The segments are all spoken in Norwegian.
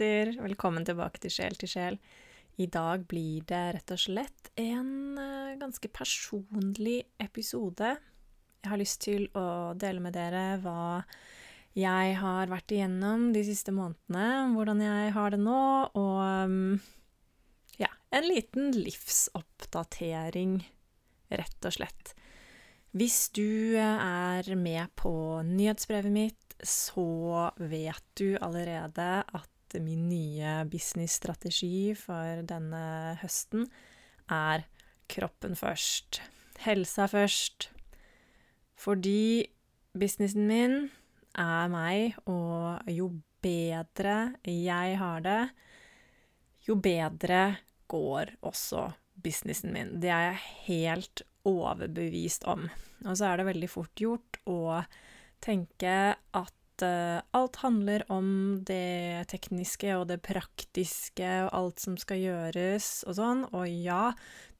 Kjære velkommen tilbake til Sjel til sjel. I dag blir det rett og slett en eh, ganske personlig episode. Jeg har lyst til å dele med dere hva jeg har vært igjennom de siste månedene, hvordan jeg har det nå, og mm, ja, en liten livsoppdatering, rett og slett. Hvis du eh, er med på nyhetsbrevet mitt, så vet du allerede at min nye businessstrategi for denne høsten er kroppen først. Helsa først. Fordi businessen min er meg, og jo bedre jeg har det, jo bedre går også businessen min. Det er jeg helt overbevist om. Og så er det veldig fort gjort å tenke at uh, alt handler om det tekniske og det praktiske og alt som skal gjøres og sånn. Og ja,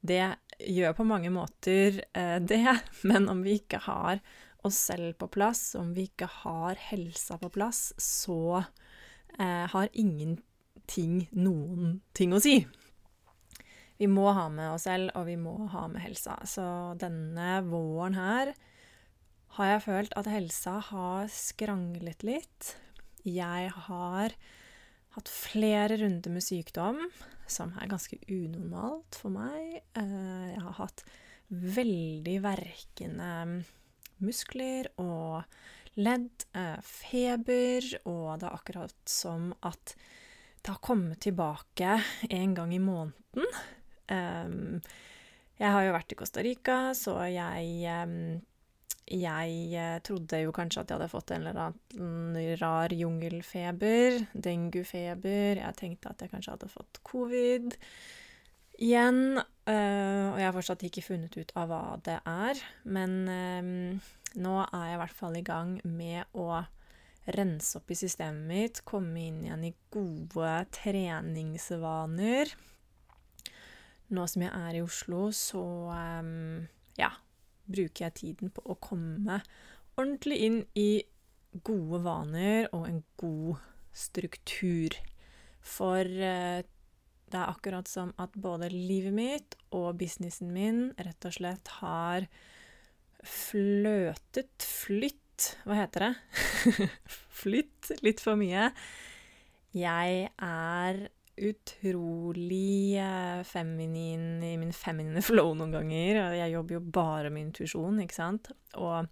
det gjør på mange måter uh, det, men om vi ikke har oss selv på plass, om vi ikke har helsa på plass, så uh, har ingenting noen ting å si. Vi må ha med oss selv, og vi må ha med helsa. Så denne våren her har jeg følt at helsa har skranglet litt. Jeg har hatt flere runder med sykdom, som er ganske unormalt for meg. Eh, jeg har hatt veldig verkende muskler og ledd, eh, feber, og det er akkurat som at det har kommet tilbake en gang i måneden. Eh, jeg har jo vært i Costa Rica, så jeg jeg eh, trodde jo kanskje at jeg hadde fått en eller annen rar jungelfeber, denguefeber. Jeg tenkte at jeg kanskje hadde fått covid igjen. Uh, og jeg har fortsatt ikke funnet ut av hva det er. Men um, nå er jeg i hvert fall i gang med å rense opp i systemet mitt, komme inn igjen i gode treningsvaner. Nå som jeg er i Oslo, så um, ja, bruker jeg tiden på å komme ordentlig inn i gode vaner og en god struktur. For eh, det er akkurat som at både livet mitt og businessen min rett og slett har fløtet Flytt Hva heter det? Flytt litt for mye. Jeg er utrolig feminin i min feminine flow noen ganger. Jeg jobber jo bare med intuisjon, ikke sant. Og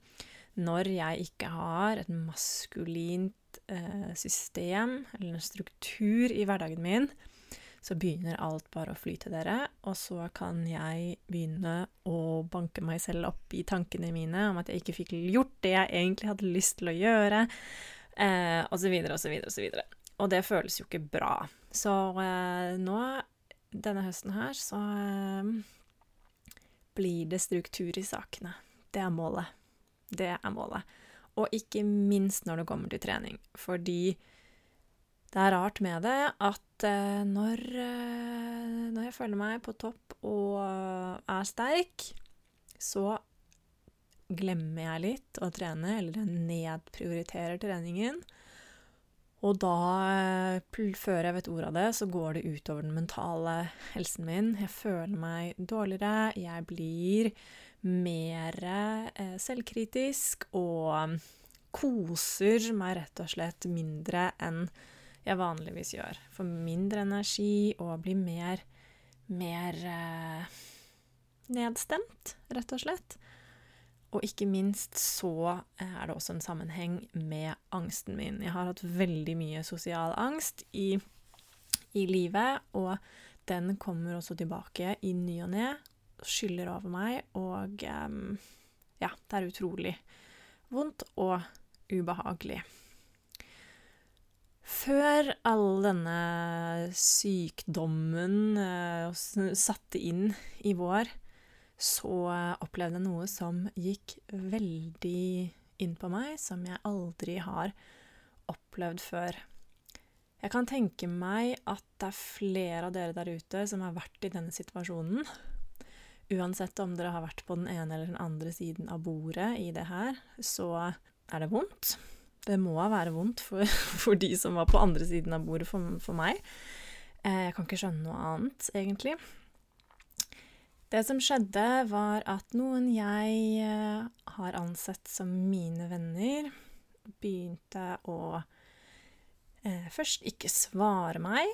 når jeg ikke har et maskulint eh, system eller en struktur i hverdagen min, så begynner alt bare å flyte dere, og så kan jeg begynne å banke meg selv opp i tankene mine om at jeg ikke fikk gjort det jeg egentlig hadde lyst til å gjøre, eh, og så videre. Og det føles jo ikke bra. Så eh, nå, denne høsten her, så eh, blir det struktur i sakene. Det er målet. Det er målet. Og ikke minst når det kommer til trening. Fordi det er rart med det at eh, når, når jeg føler meg på topp og er sterk, så glemmer jeg litt å trene, eller nedprioriterer treningen. Og da, eh, før jeg vet ordet av det, så går det utover den mentale helsen min. Jeg føler meg dårligere, jeg blir mer eh, selvkritisk og koser meg rett og slett mindre enn jeg vanligvis gjør. Får mindre energi og blir mer, mer eh, nedstemt, rett og slett. Og ikke minst så er det også en sammenheng med angsten min. Jeg har hatt veldig mye sosial angst i, i livet, og den kommer også tilbake i ny og ne. Skyller over meg, og um, ja, det er utrolig vondt og ubehagelig. Før all denne sykdommen uh, satte inn i vår, så opplevde jeg noe som gikk veldig inn på meg, som jeg aldri har opplevd før. Jeg kan tenke meg at det er flere av dere der ute som har vært i denne situasjonen. Uansett om dere har vært på den ene eller den andre siden av bordet i det her, så er det vondt. Det må være vondt for, for de som var på andre siden av bordet for, for meg. Eh, jeg kan ikke skjønne noe annet, egentlig. Det som skjedde, var at noen jeg eh, har ansett som mine venner, begynte å eh, først ikke svare meg,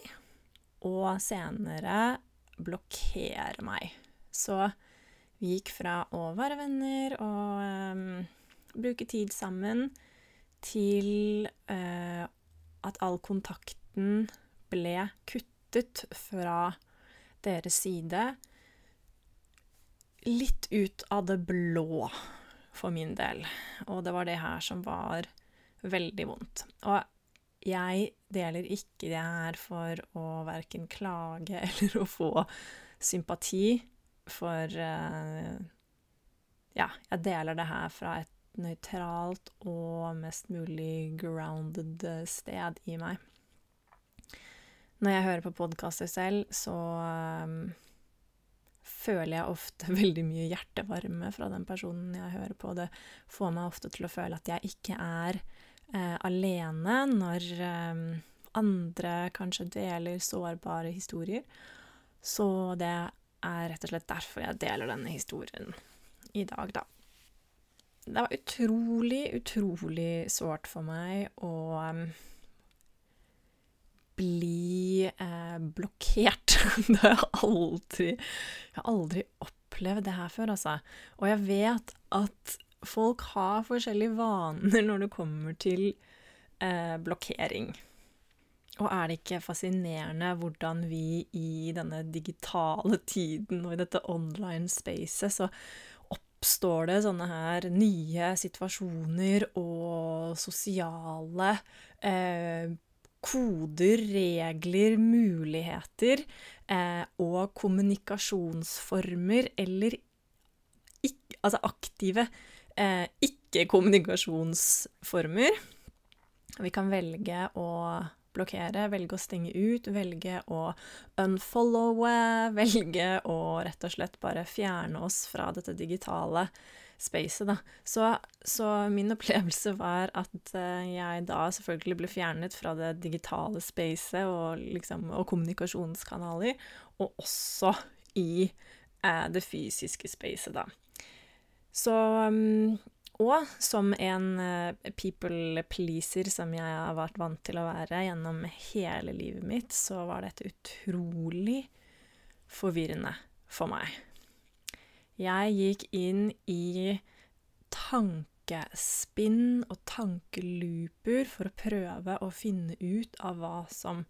og senere blokkere meg. Så vi gikk fra å være venner og eh, bruke tid sammen til eh, at all kontakten ble kuttet fra deres side. Litt ut av det blå for min del. Og det var det her som var veldig vondt. Og jeg deler ikke det her for å verken klage eller å få sympati, for uh, Ja, jeg deler det her fra et nøytralt og mest mulig grounded sted i meg. Når jeg hører på podkaster selv, så um, føler jeg ofte veldig mye hjertevarme fra den personen jeg hører på. Det får meg ofte til å føle at jeg ikke er eh, alene når eh, andre kanskje deler sårbare historier. Så det er rett og slett derfor jeg deler denne historien i dag, da det var utrolig, utrolig sårt for meg å bli eh, blokkert. det har jeg aldri Jeg har aldri opplevd det her før, altså. Og jeg vet at folk har forskjellige vaner når det kommer til eh, blokkering. Og er det ikke fascinerende hvordan vi i denne digitale tiden og i dette online spacet så oppstår det sånne her nye situasjoner og sosiale eh, koder, regler, muligheter eh, og kommunikasjonsformer eller ikke, altså aktive eh, ikke-kommunikasjonsformer. Vi kan velge å blokkere, velge å stenge ut, velge å unfollowe, velge å rett og slett bare fjerne oss fra dette digitale spacet, da. Så, så min opplevelse var at uh, jeg da selvfølgelig ble fjernet fra det digitale spacet og, liksom, og kommunikasjonskanaler, og også i eh, det fysiske spacet, da. Så um, og som en uh, people pleaser som jeg har vært vant til å være gjennom hele livet mitt, så var dette utrolig forvirrende for meg. Jeg gikk inn i tankespinn og tankelooper for å prøve å finne ut av hva som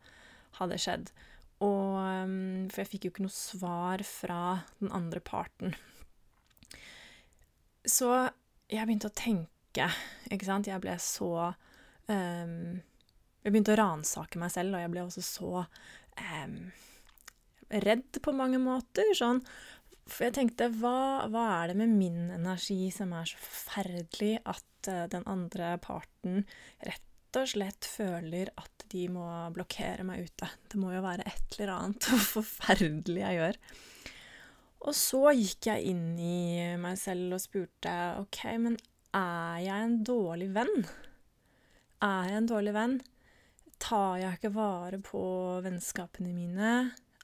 hadde skjedd. Og, um, for jeg fikk jo ikke noe svar fra den andre parten. Så jeg begynte å tenke, ikke sant. Jeg ble så um, Jeg begynte å ransake meg selv, og jeg ble også så um, redd på mange måter. Sånn. For jeg tenkte, hva, hva, er det med min energi som er så forferdelig at uh, den andre parten rett og slett føler at de må blokkere meg ute? Det må jo være et eller annet forferdelig jeg gjør. Og så gikk jeg inn i meg selv og spurte OK, men er jeg en dårlig venn? Er jeg en dårlig venn? Tar jeg ikke vare på vennskapene mine?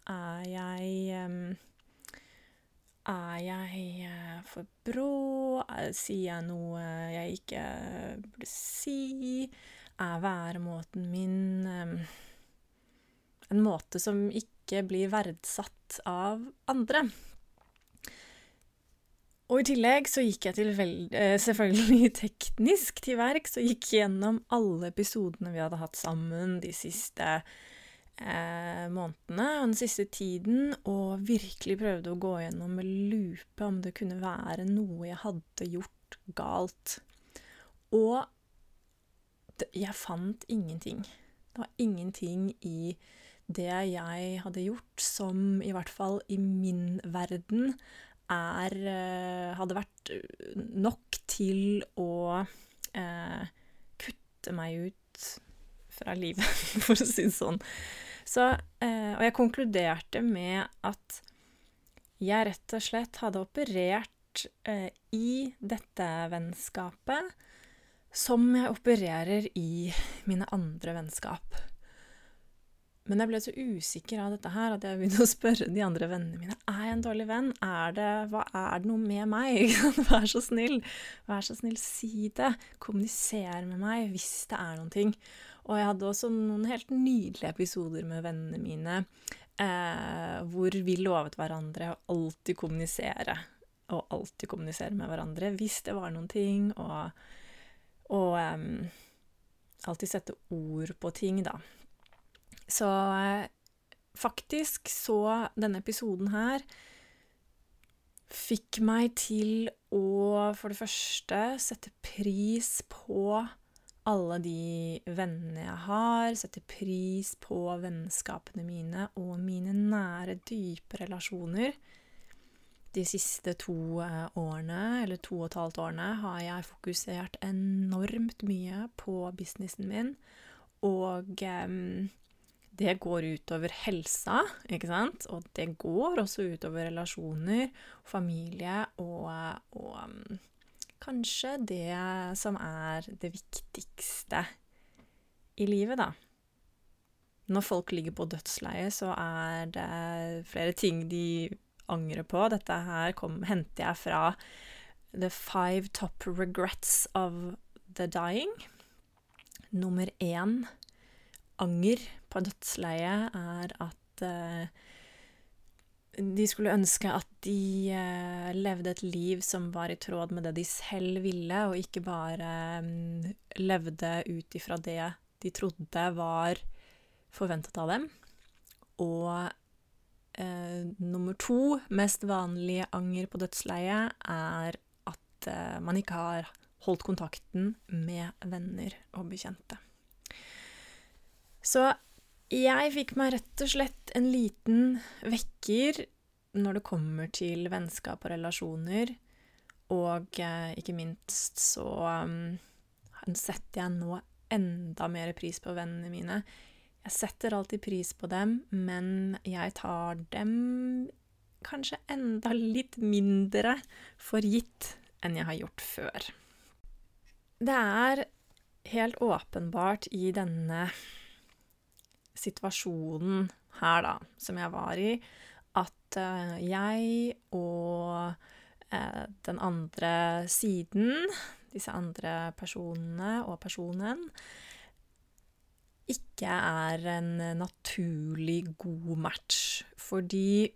Er jeg um, Er jeg uh, for brå? Sier jeg noe jeg ikke burde si? Er væremåten min um, en måte som ikke blir verdsatt av andre? Og i tillegg så gikk jeg veld, eh, selvfølgelig teknisk til verks og gikk gjennom alle episodene vi hadde hatt sammen de siste eh, månedene og den siste tiden, og virkelig prøvde å gå gjennom med lupe om det kunne være noe jeg hadde gjort galt. Og jeg fant ingenting. Det var ingenting i det jeg hadde gjort som i hvert fall i min verden er eh, Hadde vært nok til å eh, kutte meg ut fra livet, for å si det sånn. Så, eh, og jeg konkluderte med at jeg rett og slett hadde operert eh, i dette vennskapet som jeg opererer i mine andre vennskap. Men jeg ble så usikker av dette her at jeg begynte å spørre de andre vennene mine er jeg en dårlig venn. Er det, hva, er det noe med meg? Vær så snill. Vær så snill, si det. Kommuniser med meg hvis det er noen ting. Og jeg hadde også noen helt nydelige episoder med vennene mine eh, hvor vi lovet hverandre å alltid kommunisere. Og alltid kommunisere med hverandre hvis det var noen ting, og, og eh, alltid sette ord på ting, da. Så eh, faktisk så denne episoden her fikk meg til å for det første sette pris på alle de vennene jeg har, sette pris på vennskapene mine og mine nære, dype relasjoner. De siste to eh, årene, eller to og et halvt årene, har jeg fokusert enormt mye på businessen min, og um, det går utover helsa, ikke sant? Og det går også utover relasjoner, familie og, og um, kanskje det som er det viktigste i livet, da. Når folk ligger på dødsleiet, så er det flere ting de angrer på. Dette her kom, henter jeg fra The Five Top Regrets of the Dying. Nummer én anger på dødsleiet er at uh, de skulle ønske at de eh, levde et liv som var i tråd med det de selv ville, og ikke bare mm, levde ut ifra det de trodde var forventet av dem. Og eh, nummer to, mest vanlige anger på dødsleiet, er at eh, man ikke har holdt kontakten med venner og bekjente. Så jeg fikk meg rett og slett en liten vekker når det kommer til vennskap og relasjoner, og eh, ikke minst så um, setter jeg nå enda mer pris på vennene mine. Jeg setter alltid pris på dem, men jeg tar dem kanskje enda litt mindre for gitt enn jeg har gjort før. Det er helt åpenbart i denne situasjonen her, da, som jeg var i, at uh, jeg og uh, den andre siden, disse andre personene og personen, ikke er en naturlig god match. Fordi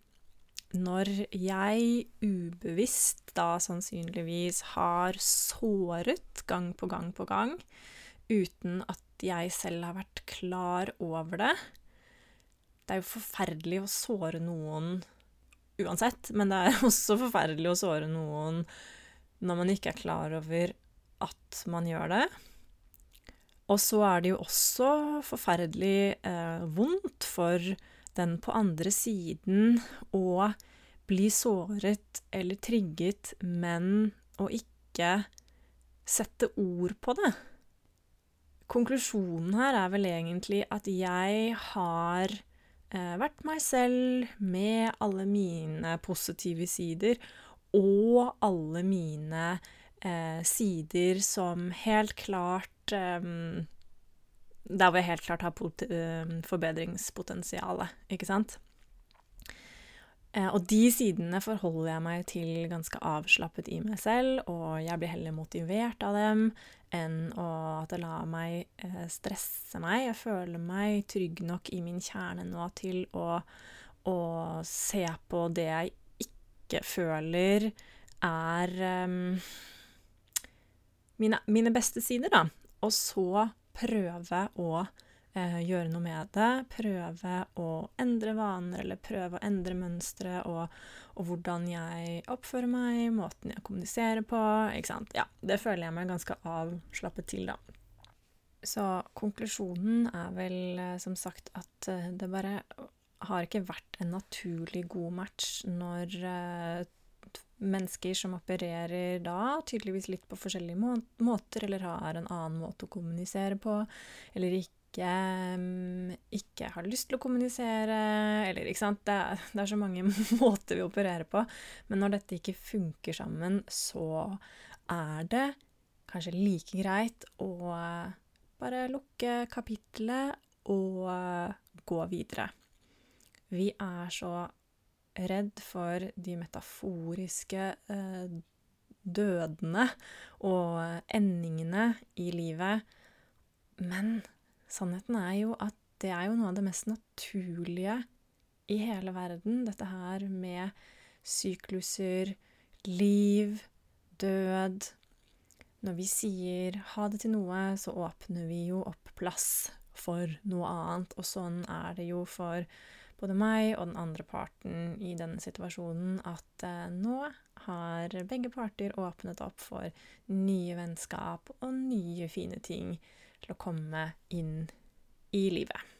når jeg ubevisst da sannsynligvis har såret gang på gang på gang, uten at jeg selv har vært klar over det. Det er jo forferdelig å såre noen uansett, men det er også forferdelig å såre noen når man ikke er klar over at man gjør det. Og så er det jo også forferdelig eh, vondt for den på andre siden å bli såret eller trigget, men å ikke sette ord på det. Konklusjonen her er vel egentlig at jeg har eh, vært meg selv med alle mine positive sider og alle mine eh, sider som helt klart eh, Der hvor jeg helt klart har eh, forbedringspotensial, ikke sant? Eh, og de sidene forholder jeg meg til ganske avslappet i meg selv, og jeg blir heller motivert av dem enn å, at det lar meg eh, stresse meg. Jeg føler meg trygg nok i min kjerne nå til å, å se på det jeg ikke føler er um, mine, mine, beste sider, da. Og så prøve å gjøre noe med det. Prøve å endre vaner, eller prøve å endre mønstre, og, og, hvordan jeg oppfører meg, måten jeg kommuniserer på. Ikke sant. Ja, det føler jeg meg ganske avslappet til, da. Så konklusjonen er vel eh, som sagt at eh, det bare har ikke vært en naturlig god match når eh, mennesker som opererer da, tydeligvis litt på forskjellige må måter, eller har en annen måte å kommunisere på, eller ikke, um, ikke har lyst til å kommunisere, eller ikke sant det er, det er, så mange måter vi opererer på. Men når dette ikke funker sammen, så er det kanskje like greit å bare lukke kapitlet og gå videre. Vi er så redd for de metaforiske eh, dødene og endingene i livet. Men sannheten er jo at det er jo noe av det mest naturlige i hele verden, dette her med sykluser, liv, død. Når vi sier ha det til noe, så åpner vi jo opp plass for noe annet, og sånn er det jo for både meg og den andre parten i denne situasjonen at eh, nå har begge parter åpnet opp for nye vennskap og nye fine ting til å komme inn i livet.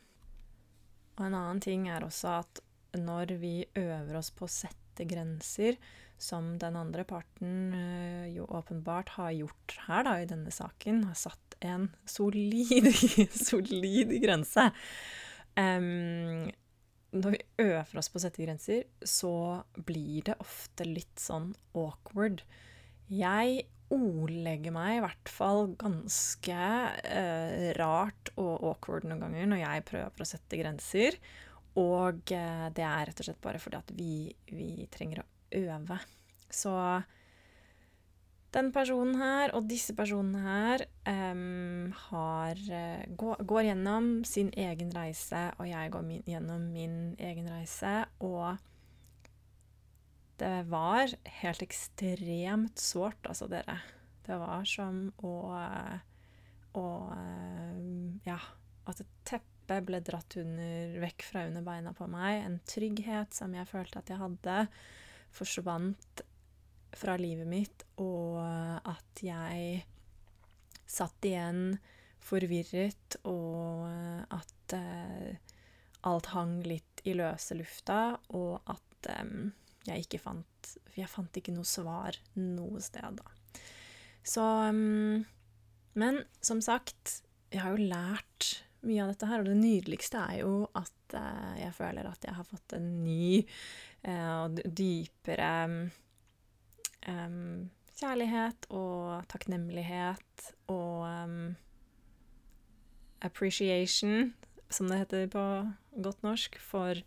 Og en annen ting er også at når vi øver oss på å sette grenser, som den andre parten øh, jo åpenbart har gjort her da, i denne saken, har satt en solid, solid grense um, når vi øver oss på å sette grenser, så blir det ofte litt sånn awkward. Jeg ordlegger meg i hvert fall ganske eh, rart og awkward noen ganger når jeg prøver å sette grenser. Og eh, det er rett og slett bare fordi at vi, vi trenger å øve. Så den personen her og disse personene her um, har, uh, går, går, gjennom sin egen reise, og jeg går min, gjennom min egen reise. Og det var helt ekstremt sårt, altså, dere. Det var som å, å uh, Ja, at et teppe ble dratt under, vekk fra under beina på meg. En trygghet som jeg følte at jeg hadde, forsvant fra livet mitt, og at jeg satt igjen forvirret, og at eh, alt hang litt i løse lufta, og at eh, jeg ikke fant Jeg fant ikke noe svar noe sted, da. Så um, Men som sagt, jeg har jo lært mye av dette her, og det nydeligste er jo at uh, jeg føler at jeg har fått en ny uh, og dypere um, kjærlighet og takknemlighet og um, appreciation, som det heter på godt norsk, for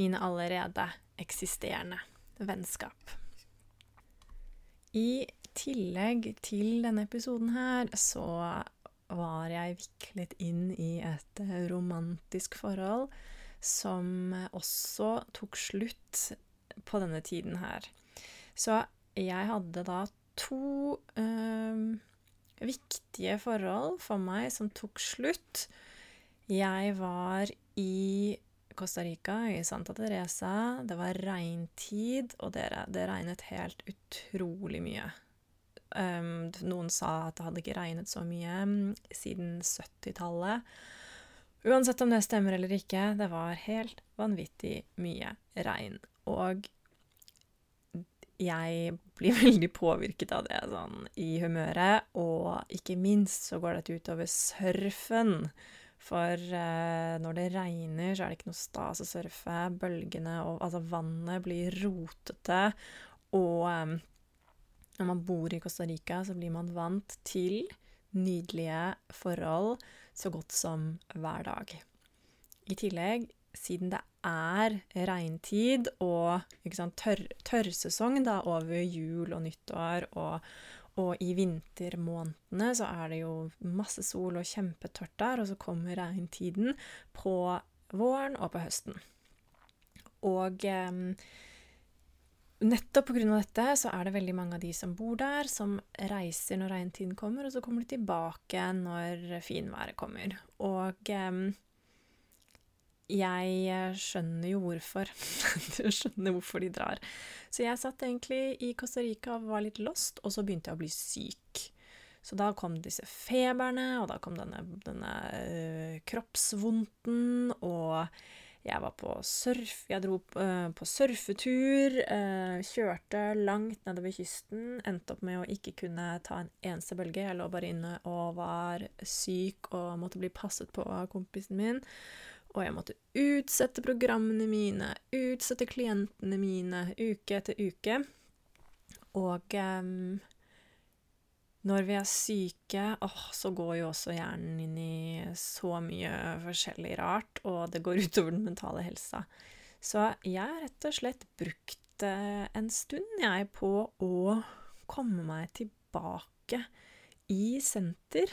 mine allerede eksisterende vennskap. I tillegg til denne episoden her, så var jeg viklet inn i et romantisk forhold som også tok slutt på denne tiden her. Så jeg hadde da to øh, viktige forhold for meg som tok slutt. Jeg var i Costa Rica, i Santa Teresa. Det var regntid, og det, det regnet helt utrolig mye. Um, noen sa at det hadde ikke regnet så mye um, siden 70-tallet. Uansett om det stemmer eller ikke, det var helt vanvittig mye regn. Og jeg blir veldig påvirket av det sånn i humøret, og ikke minst så går dette utover surfen. For eh, når det regner, så er det ikke noe stas å surfe. Bølgene og altså vannet blir rotete. Og eh, når man bor i Costa Rica, så blir man vant til nydelige forhold så godt som hver dag. I tillegg siden det er regntid og sant, tørr, tørrsesong da, over jul og nyttår, og, og, i vintermånedene så er det jo masse sol og kjempetørt der, og så kommer regntiden på våren og på høsten. Og eh, nettopp pga. dette så er det veldig mange av de som bor der, som reiser når regntiden kommer, og så kommer de tilbake når finværet kommer. Og eh, jeg eh, skjønner jo hvorfor. jeg skjønner hvorfor de drar. Så jeg satt egentlig i Costa Rica og var litt lost, og så begynte jeg å bli syk. Så da kom disse feberne, og da kom denne, denne uh, kroppsvondten, og jeg var på surf Jeg dro uh, på surfetur, uh, kjørte langt nedover kysten, endte opp med å ikke kunne ta en eneste bølge. Jeg lå bare inne og var syk og måtte bli passet på av kompisen min. Og jeg måtte utsette programmene mine, utsette klientene mine, uke etter uke. Og um, når vi er syke, åh, så går jo også hjernen inn i så mye forskjellig rart, og det går utover den mentale helsa. Så jeg har rett og slett brukt eh, en stund, jeg, på å komme meg tilbake i senter.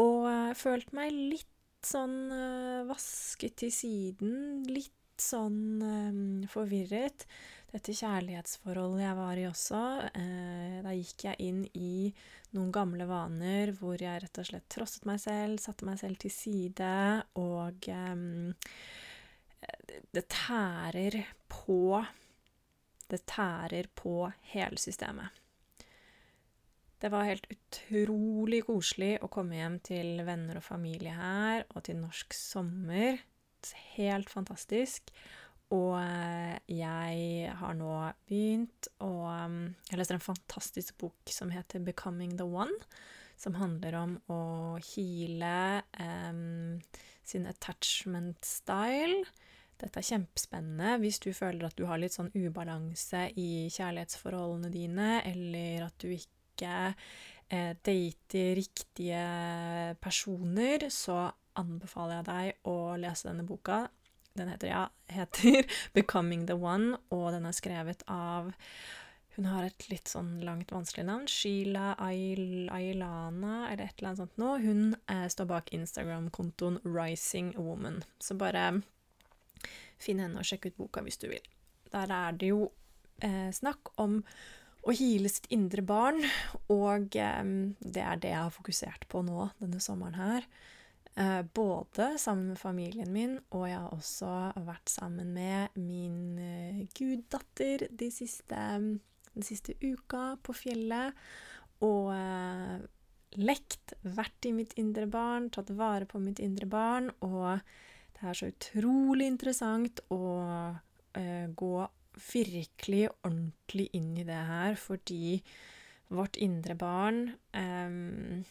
Og uh, følt meg litt sånn uh, vasket til siden, litt sånn um, forvirret dette kjærlighetsforholdet jeg var i også, eh, da gikk jeg inn i noen gamle vaner hvor jeg rett og slett trosset meg selv, satte meg selv til side, og det tærer på Det tærer på hele systemet. Det var helt utrolig koselig å komme hjem til venner og familie her, og til norsk sommer. Helt fantastisk. Og eh, jeg har nå begynt å mm, Jeg leser en fantastisk bok som heter 'Becoming the One', som handler om å heale um, sin attachment style. Dette er kjempespennende hvis du føler at du har litt sånn ubalanse i kjærlighetsforholdene dine, eller at du ikke eh, dater riktige personer, så anbefaler jeg deg å lese denne boka. Den heter, ja, heter 'Becoming the One', og den er skrevet av Hun har et litt sånn langt, vanskelig navn. Sheila Ailana, eller et eller annet sånt noe. Hun eh, står bak Instagram-kontoen Rising Woman. Så bare finn henne og sjekk ut boka hvis du vil. Der er det jo eh, snakk om å hile sitt indre barn, og eh, det er det jeg har fokusert på nå denne sommeren her. Eh, både sammen med familien min, og jeg har også vært sammen med min eh, guddatter de siste, den siste uka på fjellet. Og eh, lekt, vært i mitt indre barn, tatt vare på mitt indre barn. Og det er så utrolig interessant å eh, gå virkelig ordentlig inn i det her, fordi vårt indre barn eh,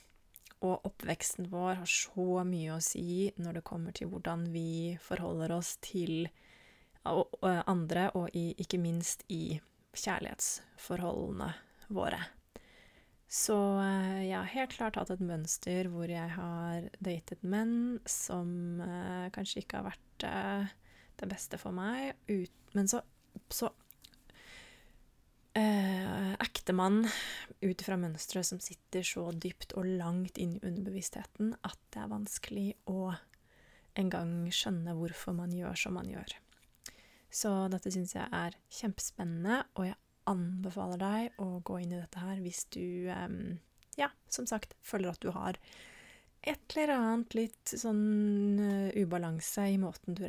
og oppveksten vår har så mye å si når det kommer til hvordan vi forholder oss til andre, og i, ikke minst i kjærlighetsforholdene våre. Så eh, jeg har helt klart hatt et mønster hvor jeg har datet menn som eh, kanskje ikke har vært eh, det beste for meg, ut, men så, så eh, ektemann ut fra mønstre som sitter så dypt og langt inn i underbevisstheten at det er vanskelig å engang skjønne hvorfor man gjør som man gjør. Så dette syns jeg er kjempespennende, og jeg anbefaler deg å gå inn i dette her hvis du, eh, ja, som sagt, føler at du har et eller annet litt sånn uh, ubalanse i måten du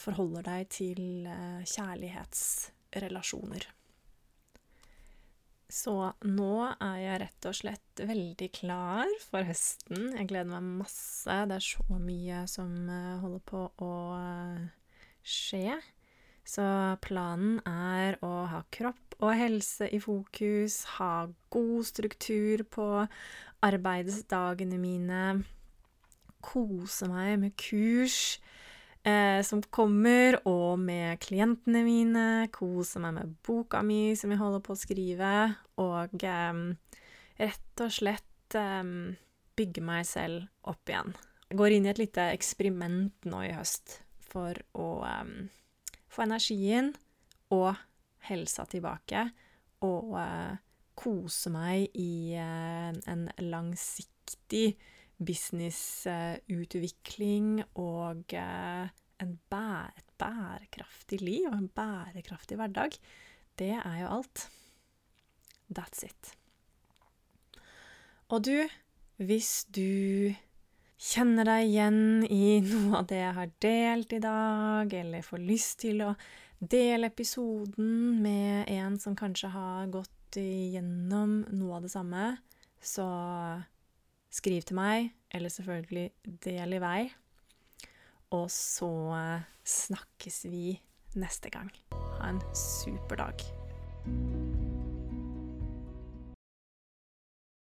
forholder deg til uh, kjærlighetsrelasjoner. Så nå er jeg rett og slett veldig klar for høsten. Jeg gleder meg masse. Det er så mye som holder på å skje. Så planen er å ha kropp og helse i fokus, ha god struktur på arbeidsdagene mine, kose meg med kurs eh, som kommer, og med klientene mine. Kose meg med boka mi som jeg holder på å skrive. Og eh, rett og slett eh, bygge meg selv opp igjen. Jeg går inn i et lite eksperiment nå i høst for å få energien og helsa tilbake. Og uh, kose meg i uh, en langsiktig businessutvikling og eh, bæ et bærekraftig liv og en bærekraftig hverdag, det er jo alt. That's it. Og du, hvis du kjenner deg igjen i noe av det jeg har delt i dag, eller får lyst til å dele episoden med en som kanskje har gått igjennom noe av det samme, Så skriv til meg, eller selvfølgelig del i vei. Og så snakkes vi neste gang. Ha en super dag.